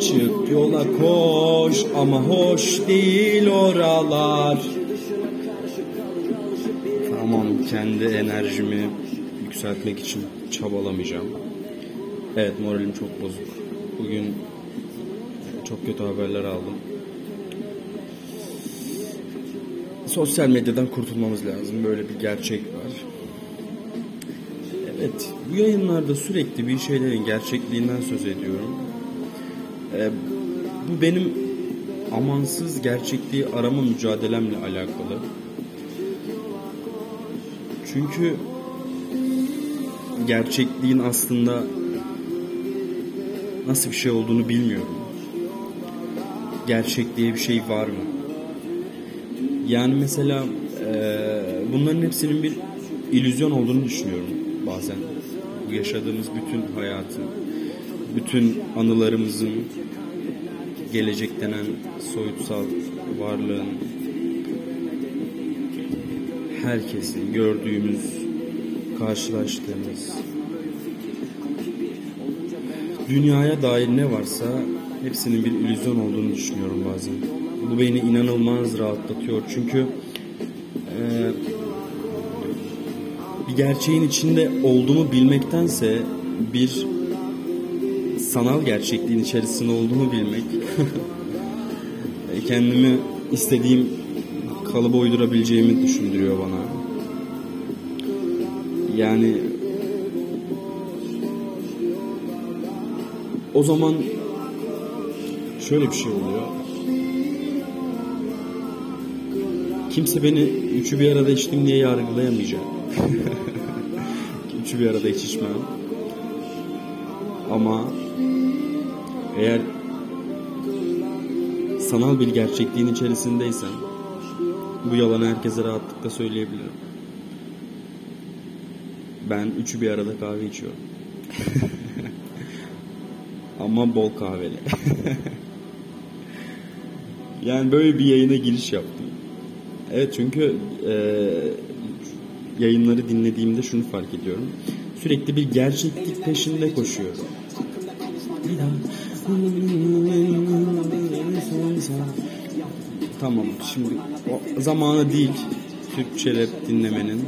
Çık yola koş ama hoş değil oralar. Tamam kendi enerjimi yükseltmek için çabalamayacağım. Evet moralim çok bozuk. Bugün çok kötü haberler aldım. Sosyal medyadan kurtulmamız lazım. Böyle bir gerçek var. Evet, bu yayınlarda sürekli bir şeylerin gerçekliğinden söz ediyorum ee, bu benim amansız gerçekliği arama mücadelemle alakalı. Çünkü gerçekliğin aslında nasıl bir şey olduğunu bilmiyorum. Gerçek diye bir şey var mı? Yani mesela e, bunların hepsinin bir illüzyon olduğunu düşünüyorum bazen. Yaşadığımız bütün hayatın, bütün anılarımızın, gelecek denen soyutsal varlığın, herkesin gördüğümüz, karşılaştığımız, dünyaya dair ne varsa hepsinin bir illüzyon olduğunu düşünüyorum bazen. Bu beni inanılmaz rahatlatıyor çünkü e, bir gerçeğin içinde olduğumu bilmektense bir sanal gerçekliğin içerisinde olduğumu bilmek kendimi istediğim kalıba uydurabileceğimi düşündürüyor bana. Yani o zaman şöyle bir şey oluyor. Kimse beni üçü bir arada içtim diye yargılayamayacak. üçü bir arada hiç içmem. Ama eğer sanal bir gerçekliğin içerisindeysen bu yalanı herkese rahatlıkla söyleyebilirim. Ben üçü bir arada kahve içiyorum. Ama bol kahveli. yani böyle bir yayına giriş yaptım. Evet çünkü e, yayınları dinlediğimde şunu fark ediyorum. Sürekli bir gerçeklik peşinde koşuyorum. Bir daha. Tamam şimdi o zamanı değil Türkçe rap dinlemenin.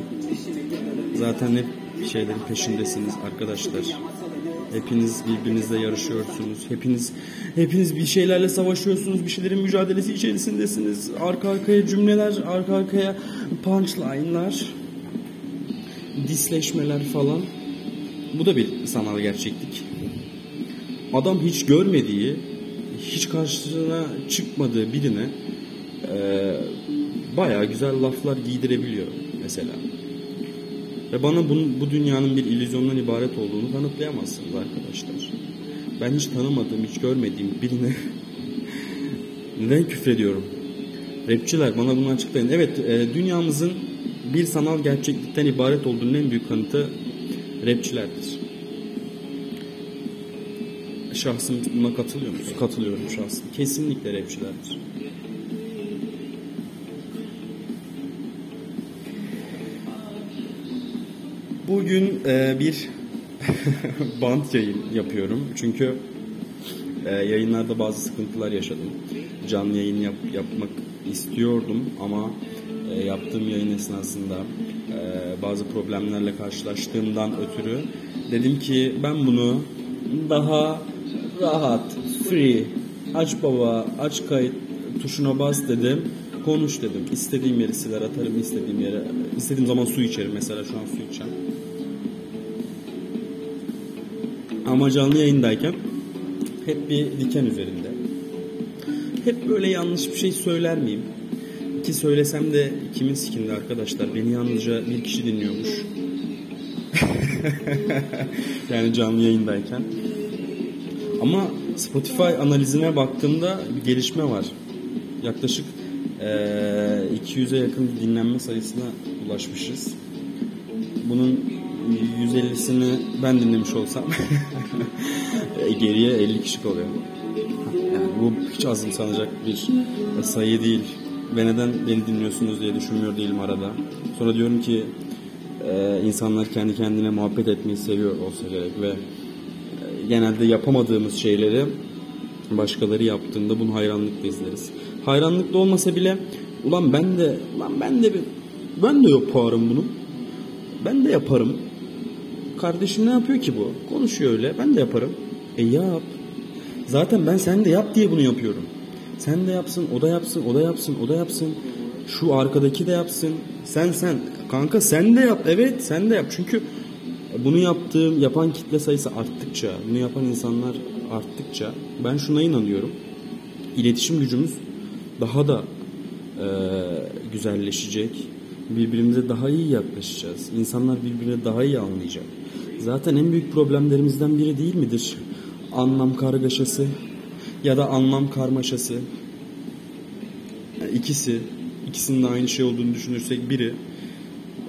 Zaten hep şeylerin peşindesiniz arkadaşlar. Hepiniz birbirinizle yarışıyorsunuz. Hepiniz hepiniz bir şeylerle savaşıyorsunuz. Bir şeylerin mücadelesi içerisindesiniz. Arka arkaya cümleler, arka arkaya punchline'lar, disleşmeler falan. Bu da bir sanal gerçeklik. Adam hiç görmediği, hiç karşısına çıkmadığı birine e, bayağı güzel laflar giydirebiliyor mesela. Ve bana bunun, bu dünyanın bir illüzyondan ibaret olduğunu kanıtlayamazsınız arkadaşlar. Ben hiç tanımadığım, hiç görmediğim birine neden küfrediyorum? Rapçiler bana bunu açıklayın. Evet, e, dünyamızın bir sanal gerçeklikten ibaret olduğunun en büyük kanıtı rapçilerdir. Şahsım buna katılıyor musun? Katılıyorum şahsım. Kesinlikle rapçilerdir. Bugün e, bir band yayın yapıyorum. Çünkü e, yayınlarda bazı sıkıntılar yaşadım. Canlı yayın yap, yapmak istiyordum ama e, yaptığım yayın esnasında e, bazı problemlerle karşılaştığımdan ötürü dedim ki ben bunu daha rahat, free, aç baba, aç kayıt tuşuna bas dedim. Konuş dedim. İstediğim yeri siler atarım, istediğim yere, istediğim zaman su içerim. Mesela şu an su içeceğim. Ama canlı yayındayken hep bir diken üzerinde. Hep böyle yanlış bir şey söyler miyim? Ki söylesem de kimin sikinde arkadaşlar? Beni yalnızca bir kişi dinliyormuş. yani canlı yayındayken. Ama Spotify analizine baktığımda bir gelişme var. Yaklaşık e, 200'e yakın dinlenme sayısına ulaşmışız. Bunun 150'sini ben dinlemiş olsam geriye 50 kişi kalıyor. Yani bu hiç azımsanacak bir sayı değil. Ve neden beni dinliyorsunuz diye düşünmüyor değilim arada. Sonra diyorum ki e, insanlar kendi kendine muhabbet etmeyi seviyor olsa gerek ve e, genelde yapamadığımız şeyleri başkaları yaptığında bunu hayranlıkla izleriz. Hayranlıkla olmasa bile Ulan ben de ulan ben de bir ben de yaparım bunu. Ben de yaparım. Kardeşim ne yapıyor ki bu? Konuşuyor öyle. Ben de yaparım. E yap. Zaten ben sen de yap diye bunu yapıyorum. Sen de yapsın, o da yapsın, o da yapsın, o da yapsın. Şu arkadaki de yapsın. Sen sen. Kanka sen de yap. Evet sen de yap. Çünkü bunu yaptığım, yapan kitle sayısı arttıkça, bunu yapan insanlar arttıkça ben şuna inanıyorum. İletişim gücümüz daha da e, güzelleşecek. Birbirimize daha iyi yaklaşacağız. İnsanlar birbirine daha iyi anlayacak. Zaten en büyük problemlerimizden biri değil midir? Anlam kargaşası ya da anlam karmaşası. Yani ikisi, ikisinin de aynı şey olduğunu düşünürsek biri.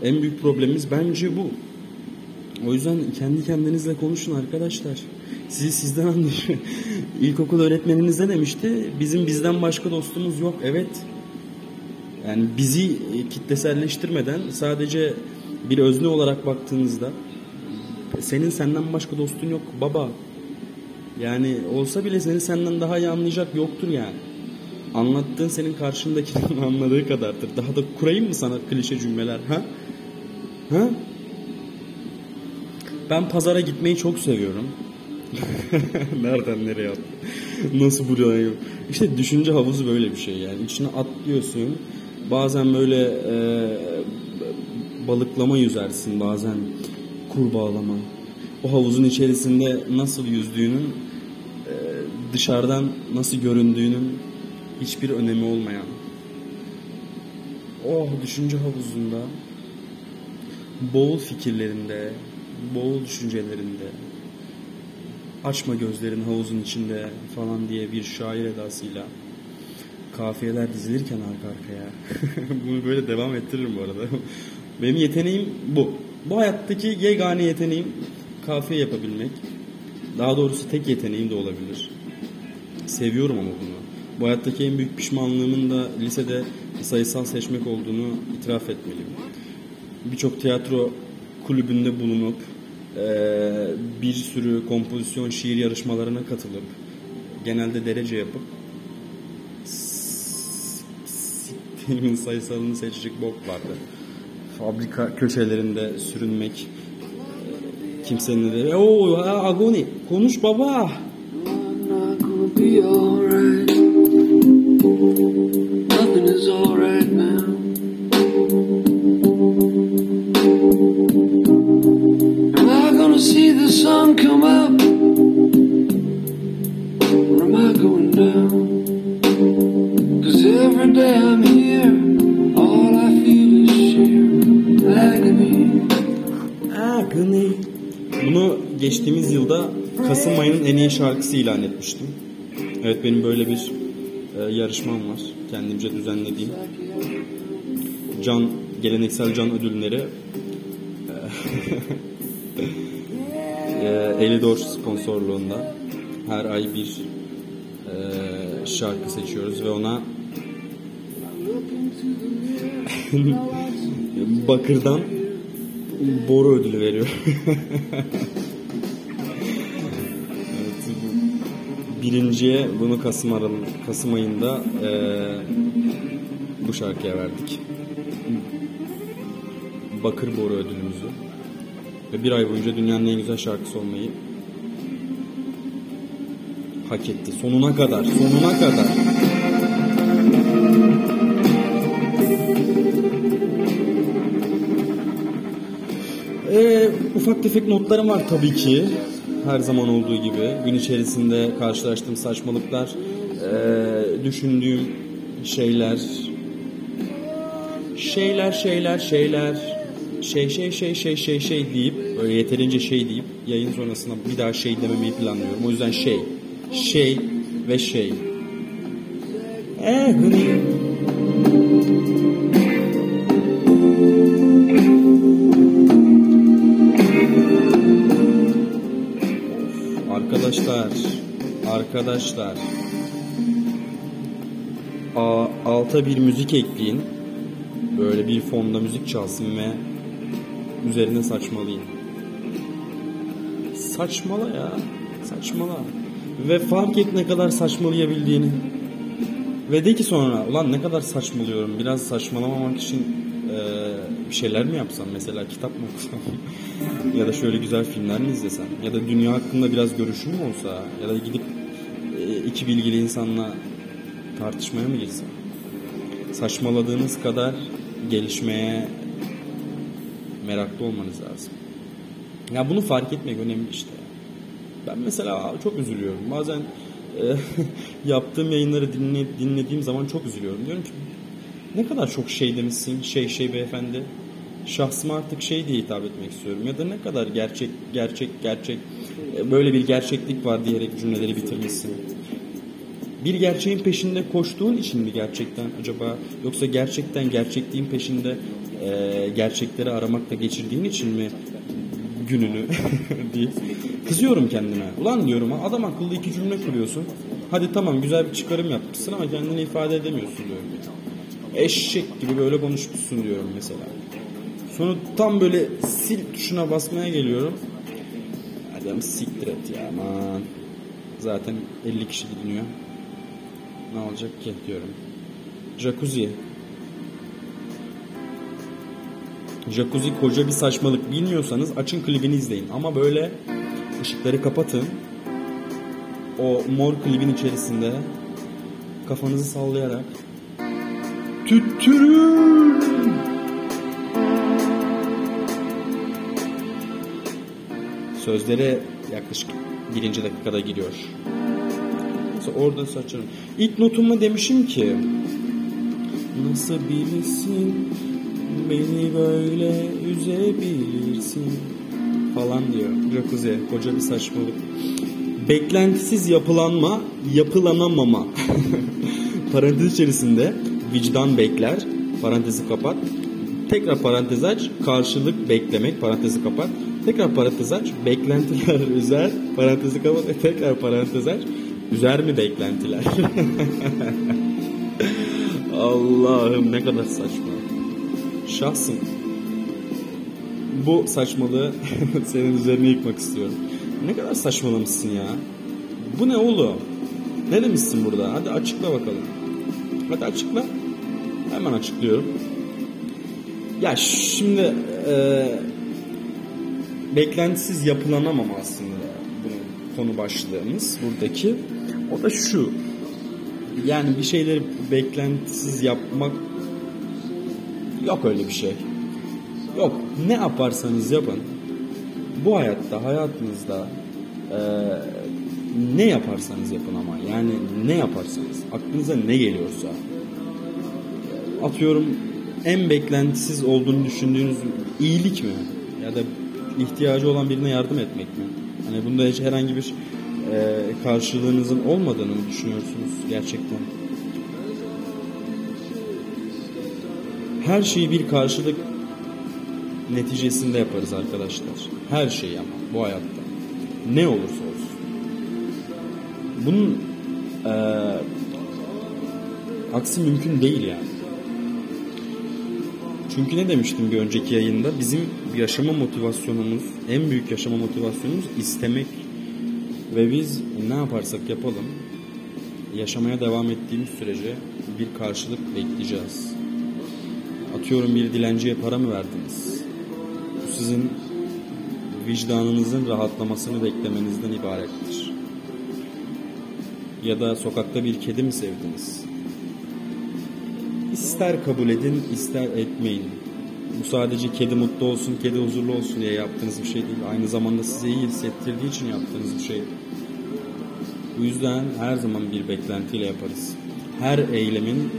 En büyük problemimiz bence bu. O yüzden kendi kendinizle konuşun arkadaşlar. Sizi sizden anlayın. İlkokul öğretmeniniz ne demişti? Bizim bizden başka dostumuz yok. Evet. Yani bizi kitleselleştirmeden sadece bir özne olarak baktığınızda senin senden başka dostun yok baba. Yani olsa bile seni senden daha iyi anlayacak yoktur yani. Anlattığın senin karşındakinin anladığı kadardır. Daha da kurayım mı sana klişe cümleler ha? Ha? Ben pazara gitmeyi çok seviyorum. Nereden nereye attım? Nasıl buraya İşte düşünce havuzu böyle bir şey yani. İçine atlıyorsun. Bazen böyle e, balıklama yüzersin. Bazen kurbağalama. O havuzun içerisinde nasıl yüzdüğünün e, dışarıdan nasıl göründüğünün hiçbir önemi olmayan. Oh düşünce havuzunda boğul fikirlerinde, boğul düşüncelerinde, açma gözlerin havuzun içinde falan diye bir şair edasıyla kafiyeler dizilirken arka arkaya. Bunu böyle devam ettiririm bu arada. Benim yeteneğim bu. Bu hayattaki yegane yeteneğim kafiye yapabilmek. Daha doğrusu tek yeteneğim de olabilir. Seviyorum ama bunu. Bu hayattaki en büyük pişmanlığımın da lisede sayısal seçmek olduğunu itiraf etmeliyim. Birçok tiyatro kulübünde bulunup bir sürü kompozisyon şiir yarışmalarına katılıp genelde derece yapıp siktiğimin sayısalını seçecek bok vardı. Fabrika köşelerinde sürünmek kimsenin de o Agoni konuş baba down? Cause. Bunu geçtiğimiz yılda Kasım ayının en iyi şarkısı ilan etmiştim. Evet benim böyle bir e, yarışmam var. Kendimce düzenlediğim. Can, geleneksel can ödülleri e, Elidor sponsorluğunda her ay bir e, şarkı seçiyoruz ve ona Bakır'dan boru ödülü veriyor. birinciye bunu Kasım, Aralı, Kasım ayında e, bu şarkıya verdik. Bakır Boru ödülümüzü. Ve bir ay boyunca dünyanın en güzel şarkısı olmayı hak etti. Sonuna kadar, sonuna kadar. Ee, ufak tefek notlarım var tabii ki her zaman olduğu gibi gün içerisinde karşılaştığım saçmalıklar, e, düşündüğüm şeyler, şeyler şeyler şeyler, şey şey şey şey şey şey deyip böyle yeterince şey deyip yayın sonrasında bir daha şey dememeyi planlıyorum. O yüzden şey, şey ve şey. Eh, Arkadaşlar, arkadaşlar. A, alta bir müzik ekleyin. Böyle bir fonda müzik çalsın ve üzerine saçmalayın. Saçmala ya. Saçmala. Ve fark et ne kadar saçmalayabildiğini. Ve de ki sonra ulan ne kadar saçmalıyorum. Biraz saçmalamamak için e, bir şeyler mi yapsam? Mesela kitap mı okusam? ya da şöyle güzel filmler mi izlesem? Ya da dünya hakkında biraz görüşüm mü olsa? Ya da gidip e, iki bilgili insanla tartışmaya mı girsem? Saçmaladığınız kadar gelişmeye meraklı olmanız lazım. Ya bunu fark etmek önemli işte. Ben mesela çok üzülüyorum. Bazen e, yaptığım yayınları dinle, dinlediğim zaman çok üzülüyorum. Diyorum ki ne kadar çok şey demişsin şey şey beyefendi. Şahsıma artık şey diye hitap etmek istiyorum. Ya da ne kadar gerçek gerçek gerçek e, böyle bir gerçeklik var diyerek cümleleri bitirmişsin. Bir gerçeğin peşinde koştuğun için mi gerçekten acaba yoksa gerçekten gerçekliğin peşinde e, gerçekleri aramakla geçirdiğin için mi gününü diye kızıyorum kendime. Ulan diyorum adam akıllı iki cümle kuruyorsun. Hadi tamam güzel bir çıkarım yapmışsın ama kendini ifade edemiyorsun diyorum. Eşek gibi böyle konuşmuşsun diyorum mesela. Sonra tam böyle sil tuşuna basmaya geliyorum. Adam siktir et ya aman. Zaten 50 kişi dinliyor. Ne olacak ki diyorum. Jacuzzi. Jacuzzi koca bir saçmalık bilmiyorsanız açın klibini izleyin. Ama böyle ışıkları kapatın. O mor klibin içerisinde kafanızı sallayarak tüttürün sözlere yaklaşık birinci dakikada giriyor. Mesela orada saçarım. İlk notumda demişim ki Nasıl bilirsin beni böyle üzebilirsin falan diyor. Jacuzzi koca bir saçmalık. Beklentisiz yapılanma, yapılanamama. Parantez içerisinde vicdan bekler, parantezi kapat. Tekrar parantez aç, karşılık beklemek, parantezi kapat. Tekrar parantez aç, beklentiler üzer, parantezi kapat. Tekrar parantez aç, üzer mi beklentiler? Allah'ım ne kadar saçma. Şahsım bu saçmalığı senin üzerine yıkmak istiyorum. Ne kadar saçmalamışsın ya. Bu ne oğlum? Ne demişsin burada? Hadi açıkla bakalım. Hadi açıkla. Hemen açıklıyorum. Ya şimdi e, beklentisiz yapılanamam aslında bunun konu başlığımız buradaki. O da şu. Yani bir şeyleri beklentisiz yapmak yok öyle bir şey. Yok. Ne yaparsanız yapın. Bu hayatta, hayatınızda e, ne yaparsanız yapın ama. Yani ne yaparsanız. Aklınıza ne geliyorsa. Atıyorum en beklentisiz olduğunu düşündüğünüz iyilik mi? Ya da ihtiyacı olan birine yardım etmek mi? Hani bunda hiç herhangi bir e, karşılığınızın olmadığını mı düşünüyorsunuz gerçekten? Her şeyi bir karşılık neticesinde yaparız arkadaşlar. Her şeyi ama bu hayatta. Ne olursa olsun. Bunun e, aksi mümkün değil yani. Çünkü ne demiştim bir önceki yayında? Bizim yaşama motivasyonumuz, en büyük yaşama motivasyonumuz istemek. Ve biz ne yaparsak yapalım, yaşamaya devam ettiğimiz sürece bir karşılık bekleyeceğiz. Atıyorum bir dilenciye para mı verdiniz? Sizin vicdanınızın rahatlamasını beklemenizden ibarettir. Ya da sokakta bir kedi mi sevdiniz? İster kabul edin, ister etmeyin. Bu sadece kedi mutlu olsun, kedi huzurlu olsun diye yaptığınız bir şey değil. Aynı zamanda size iyi hissettirdiği için yaptığınız bir şey. Bu yüzden her zaman bir beklentiyle yaparız. Her eylemin,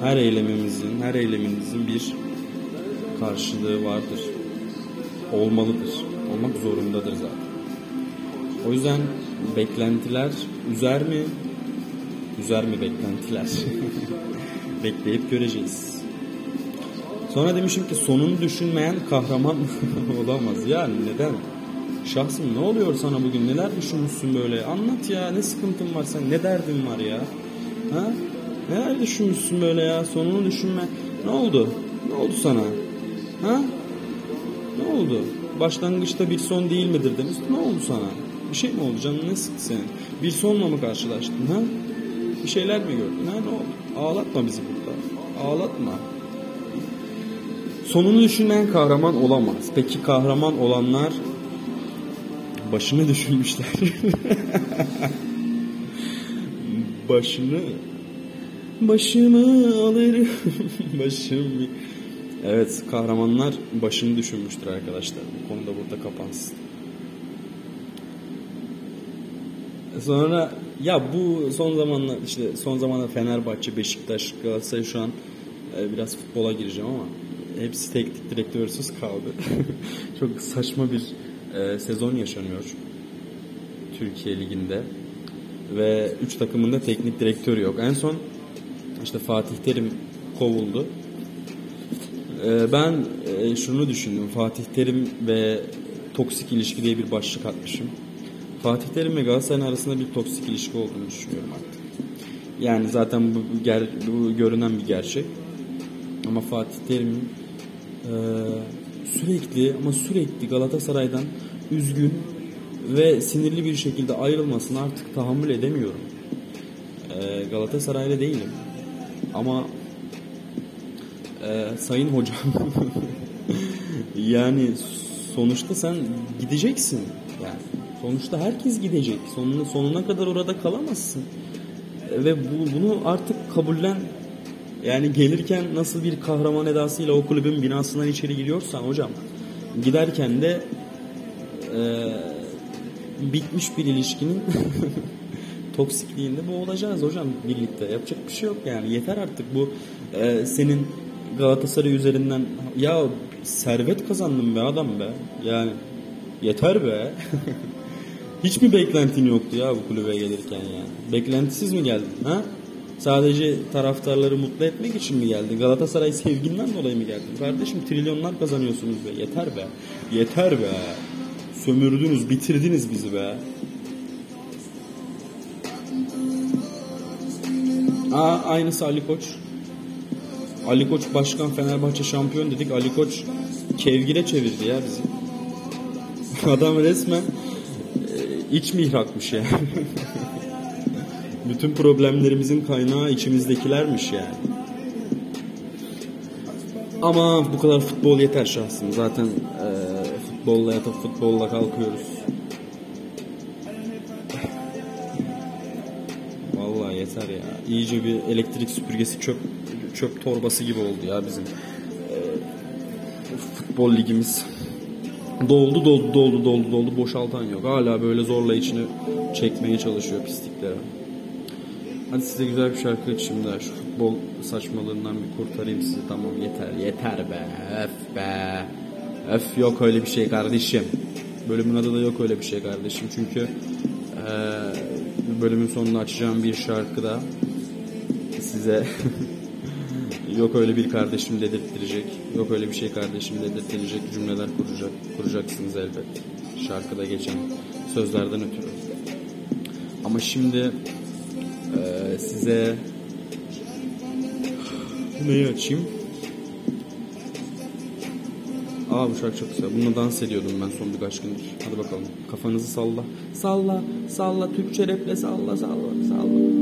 her eylemimizin, her eyleminizin bir karşılığı vardır. Olmalıdır. Olmak zorundadır zaten. O yüzden beklentiler üzer mi? Üzer mi beklentiler? Bekleyip göreceğiz. Sonra demişim ki sonunu düşünmeyen kahraman olamaz. Yani neden? Şahsım ne oluyor sana bugün? Neler düşünmüşsün böyle? Anlat ya. Ne sıkıntın var sen? Ne derdin var ya? Ha? Neler düşünmüşsün böyle ya? Sonunu düşünme. Ne oldu? Ne oldu sana? Ha? Oldu? Başlangıçta bir son değil midir demiş. Ne oldu sana? Bir şey mi oldu? Canın ne sıktı senin? Bir sonla mı karşılaştın? Ha? bir şeyler mi gördün? Ha ne oldu? Ağlatma bizi burada. Ağlatma. Sonunu düşünen kahraman olamaz. Peki kahraman olanlar başını düşünmüşler. başını başımı alırım başım evet kahramanlar başını düşünmüştür arkadaşlar bu konuda burada kapansın sonra ya bu son zamanlar işte son zamanlarda Fenerbahçe, Beşiktaş, Galatasaray şu an e, biraz futbola gireceğim ama hepsi teknik direktörsüz kaldı. Çok saçma bir e, sezon yaşanıyor Türkiye Ligi'nde ve 3 takımında teknik direktör yok. En son işte Fatih Terim kovuldu. E, ben e, şunu düşündüm. Fatih Terim ve toksik ilişki diye bir başlık atmışım. Fatih Terim ve Galatasaray'ın arasında bir toksik ilişki olduğunu düşünüyorum artık. Yani zaten bu, bu görünen bir gerçek. Ama Fatih Terim'in e, sürekli ama sürekli Galatasaray'dan üzgün ve sinirli bir şekilde ayrılmasını artık tahammül edemiyorum. E, Galatasaraylı değilim. Ama e, sayın hocam yani sonuçta sen gideceksin. Yani sonuçta herkes gidecek. Sonuna, sonuna kadar orada kalamazsın. E, ve bu, bunu artık kabullen yani gelirken nasıl bir kahraman edasıyla o kulübün binasından içeri giriyorsan hocam giderken de e, bitmiş bir ilişkinin toksikliğinde bu olacağız hocam birlikte. Yapacak bir şey yok yani. Yeter artık bu e, senin Galatasaray üzerinden ya servet kazandım be adam be. Yani yeter be. Hiç mi beklentin yoktu ya bu kulübe gelirken yani? Beklentisiz mi geldin ha? Sadece taraftarları mutlu etmek için mi geldin? Galatasaray sevginden dolayı mı geldin? Kardeşim trilyonlar kazanıyorsunuz be. Yeter be. Yeter be. Sömürdünüz, bitirdiniz bizi be. Aa, aynısı Ali Koç. Ali Koç başkan Fenerbahçe şampiyon dedik. Ali Koç kevgire çevirdi ya bizi. Adam resmen e, iç mihrakmış ya. Bütün problemlerimizin kaynağı içimizdekilermiş yani. Ama bu kadar futbol yeter şahsım. Zaten e, futbolla yatıp futbolla kalkıyoruz. Vallahi yeter ya. İyice bir elektrik süpürgesi çöp çöp torbası gibi oldu ya bizim e, futbol ligimiz. Doldu doldu doldu doldu doldu boşaltan yok. Hala böyle zorla içini çekmeye çalışıyor pisliklere. Hadi size güzel bir şarkı açayım da şu futbol saçmalığından bir kurtarayım sizi. Tamam yeter yeter be. Öf be. Öf yok öyle bir şey kardeşim. Bölümün adı da yok öyle bir şey kardeşim. Çünkü e, bölümün sonunda açacağım bir şarkıda size yok öyle bir kardeşim dedirttirecek. Yok öyle bir şey kardeşim dedirttirecek cümleler kuracak, kuracaksınız elbet. Şarkıda geçen sözlerden ötürü. Ama şimdi ee, size neyi açayım? Aa bu şarkı çok güzel. Bununla dans ediyordum ben son birkaç gündür. Hadi bakalım. Kafanızı salla. Salla, salla. Türkçe raple salla, salla, salla.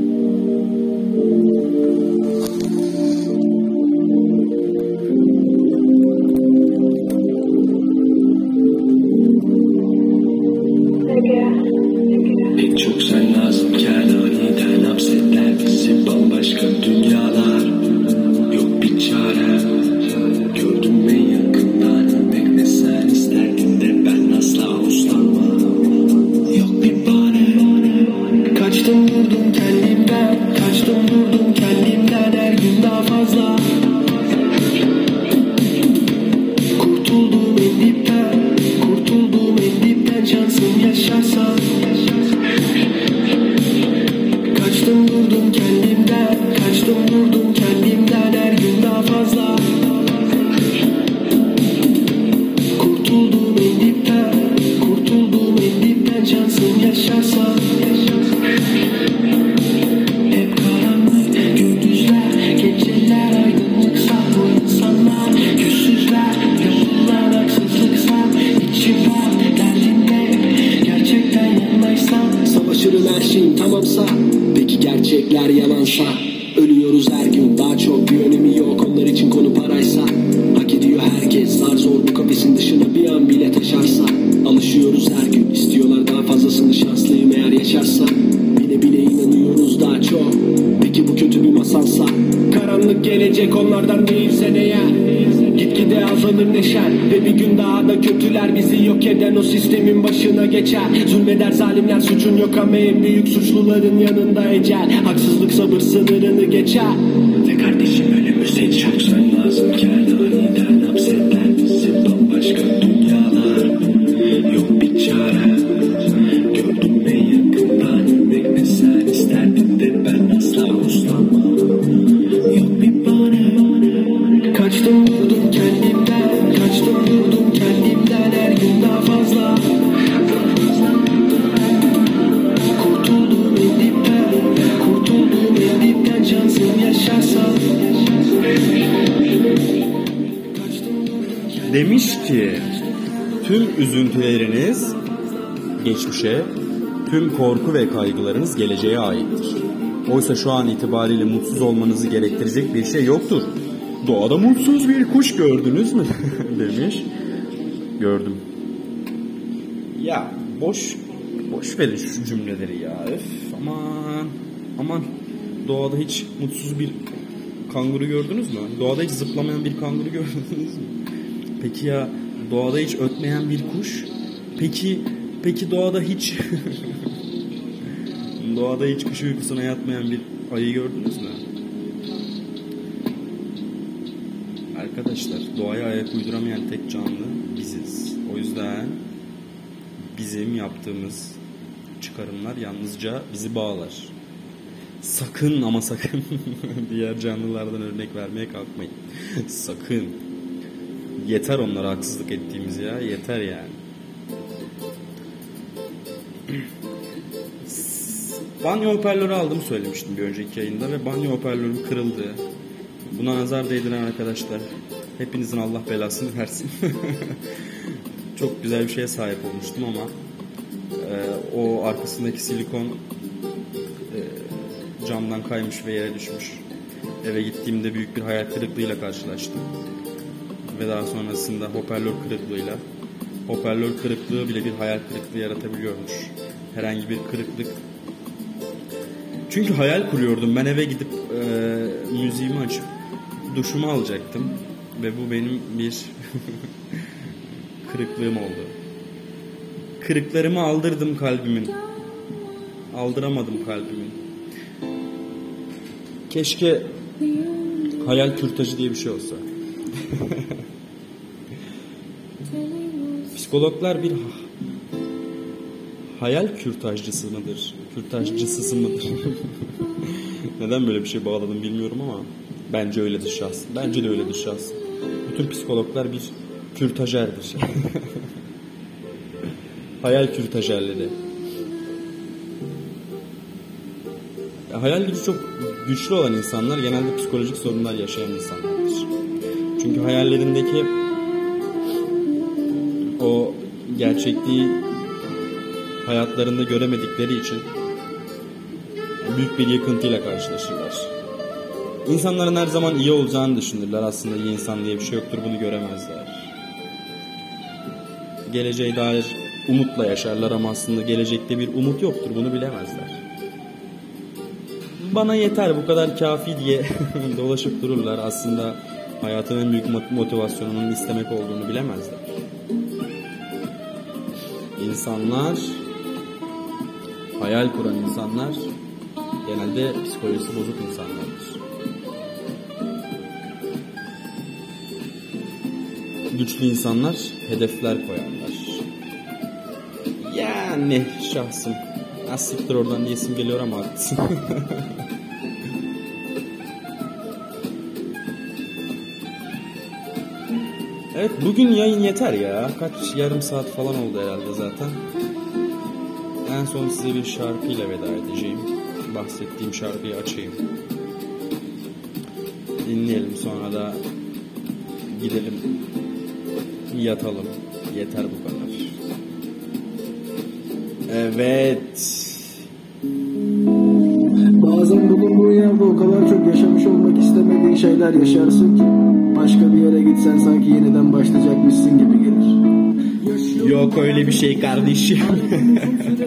Başına geçer. Zulmeder zalimler suçun yok ama en büyük suçluların yanında ecel. Haksızlık sabır sınırını geçer. Ve kardeşim ölümü seç. Yoksan lazımken üzüntüleriniz geçmişe, tüm korku ve kaygılarınız geleceğe aittir. Oysa şu an itibariyle mutsuz olmanızı gerektirecek bir şey yoktur. Doğada mutsuz bir kuş gördünüz mü? demiş. Gördüm. Ya boş boş verin şu cümleleri ya. Öf aman aman doğada hiç mutsuz bir kanguru gördünüz mü? Doğada hiç zıplamayan bir kanguru gördünüz mü? Peki ya doğada hiç ötmeyen bir kuş? Peki peki doğada hiç doğada hiç kış uykusuna yatmayan bir ayı gördünüz mü? Arkadaşlar doğaya ayak uyduramayan tek canlı biziz. O yüzden bizim yaptığımız çıkarımlar yalnızca bizi bağlar. Sakın ama sakın diğer canlılardan örnek vermeye kalkmayın. sakın. Yeter onlara haksızlık ettiğimiz ya. Yeter yani. Banyo hoparlörü aldım söylemiştim bir önceki yayında ve banyo hoparlörüm kırıldı. Buna nazar değdiren arkadaşlar. Hepinizin Allah belasını versin. Çok güzel bir şeye sahip olmuştum ama e, o arkasındaki silikon e, camdan kaymış ve yere düşmüş. Eve gittiğimde büyük bir hayal kırıklığıyla karşılaştım. Ve daha sonrasında hoparlör kırıklığıyla hoparlör kırıklığı bile bir hayal kırıklığı yaratabiliyormuş. Herhangi bir kırıklık çünkü hayal kuruyordum. Ben eve gidip e, müziğimi açıp duşumu alacaktım. Ve bu benim bir kırıklığım oldu. Kırıklarımı aldırdım kalbimin. Aldıramadım kalbimin. Keşke hayal kürtajı diye bir şey olsa. Psikologlar bir hayal kürtajcısı mıdır? Kürtajcısı mıdır? Neden böyle bir şey bağladım bilmiyorum ama bence öyledir şahsen. Bence de öyledir şahsen. Bütün psikologlar bir kürtajerdir. hayal kürtajerleri. Ya, hayal gücü çok güçlü olan insanlar genelde psikolojik sorunlar yaşayan insanlardır. Çünkü hayallerindeki o gerçekliği hayatlarında göremedikleri için büyük bir yıkıntıyla karşılaşırlar. İnsanların her zaman iyi olacağını düşünürler. Aslında iyi insan diye bir şey yoktur. Bunu göremezler. Geleceğe dair umutla yaşarlar ama aslında gelecekte bir umut yoktur. Bunu bilemezler. Bana yeter bu kadar kafi diye dolaşıp dururlar. Aslında hayatın en büyük motivasyonunun istemek olduğunu bilemezler. İnsanlar hayal kuran insanlar genelde psikolojisi bozuk insanlardır. Güçlü insanlar hedefler koyanlar. Yani şahsım. Asiktir oradan diyesim geliyor ama haklısın. evet bugün yayın yeter ya. Kaç yarım saat falan oldu herhalde zaten. En son size bir şarkıyla veda edeceğim. Bahsettiğim şarkıyı açayım. Dinleyelim sonra da gidelim yatalım. Yeter bu kadar. Evet. Bazen bulunduğun yerde o kadar çok yaşamış olmak istemediğin şeyler yaşarsın ki Başka bir yere gitsen sanki yeniden başlayacakmışsın gibi gelir. Yok öyle bir şey kardeşim.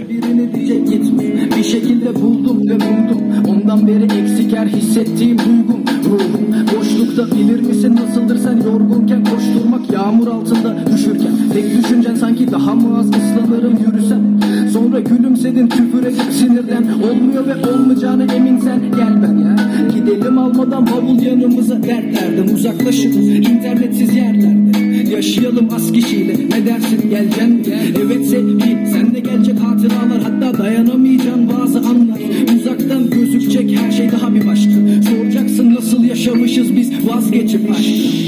Birini gitme. Bir şekilde buldum ve buldum Ondan beri eksik her hissettiğim duygum Ruhum. Boşlukta bilir misin nasıldır sen? Yorgunken Koşturmak yağmur altında düşürken. Tek düşüncen sanki daha mı az ıslanırım yürüsem Sonra gülümsedin küfür edip sinirden. Olmuyor ve olmayacağını eminsen gel ben ya. Gidelim almadan bavul yanımıza dertlerden uzaklaşıp internetsiz yerlerde. Yaşayalım az kişiyle. Ne dersin? Geleceksin Evet sevgi sen de gelecek hatıralar. Hatta dayanamayacağın bazı anlar. Uzaktan gözükecek her şey daha bir başka. Soracaksın nasıl yaşamışız biz? Vazgeçip aşk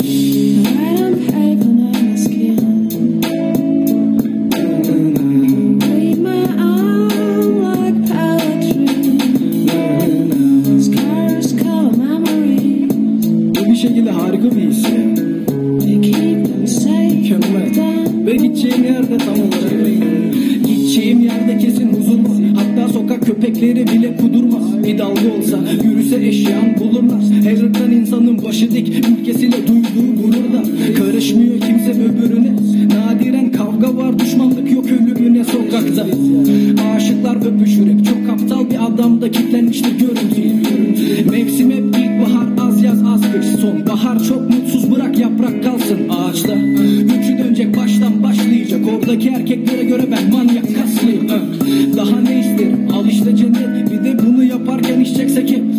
Oradaki erkeklere göre ben manyak kaslıyım. Ö. Daha ne isterim al işte cennet. Bir de bunu yaparken içeceksek hep.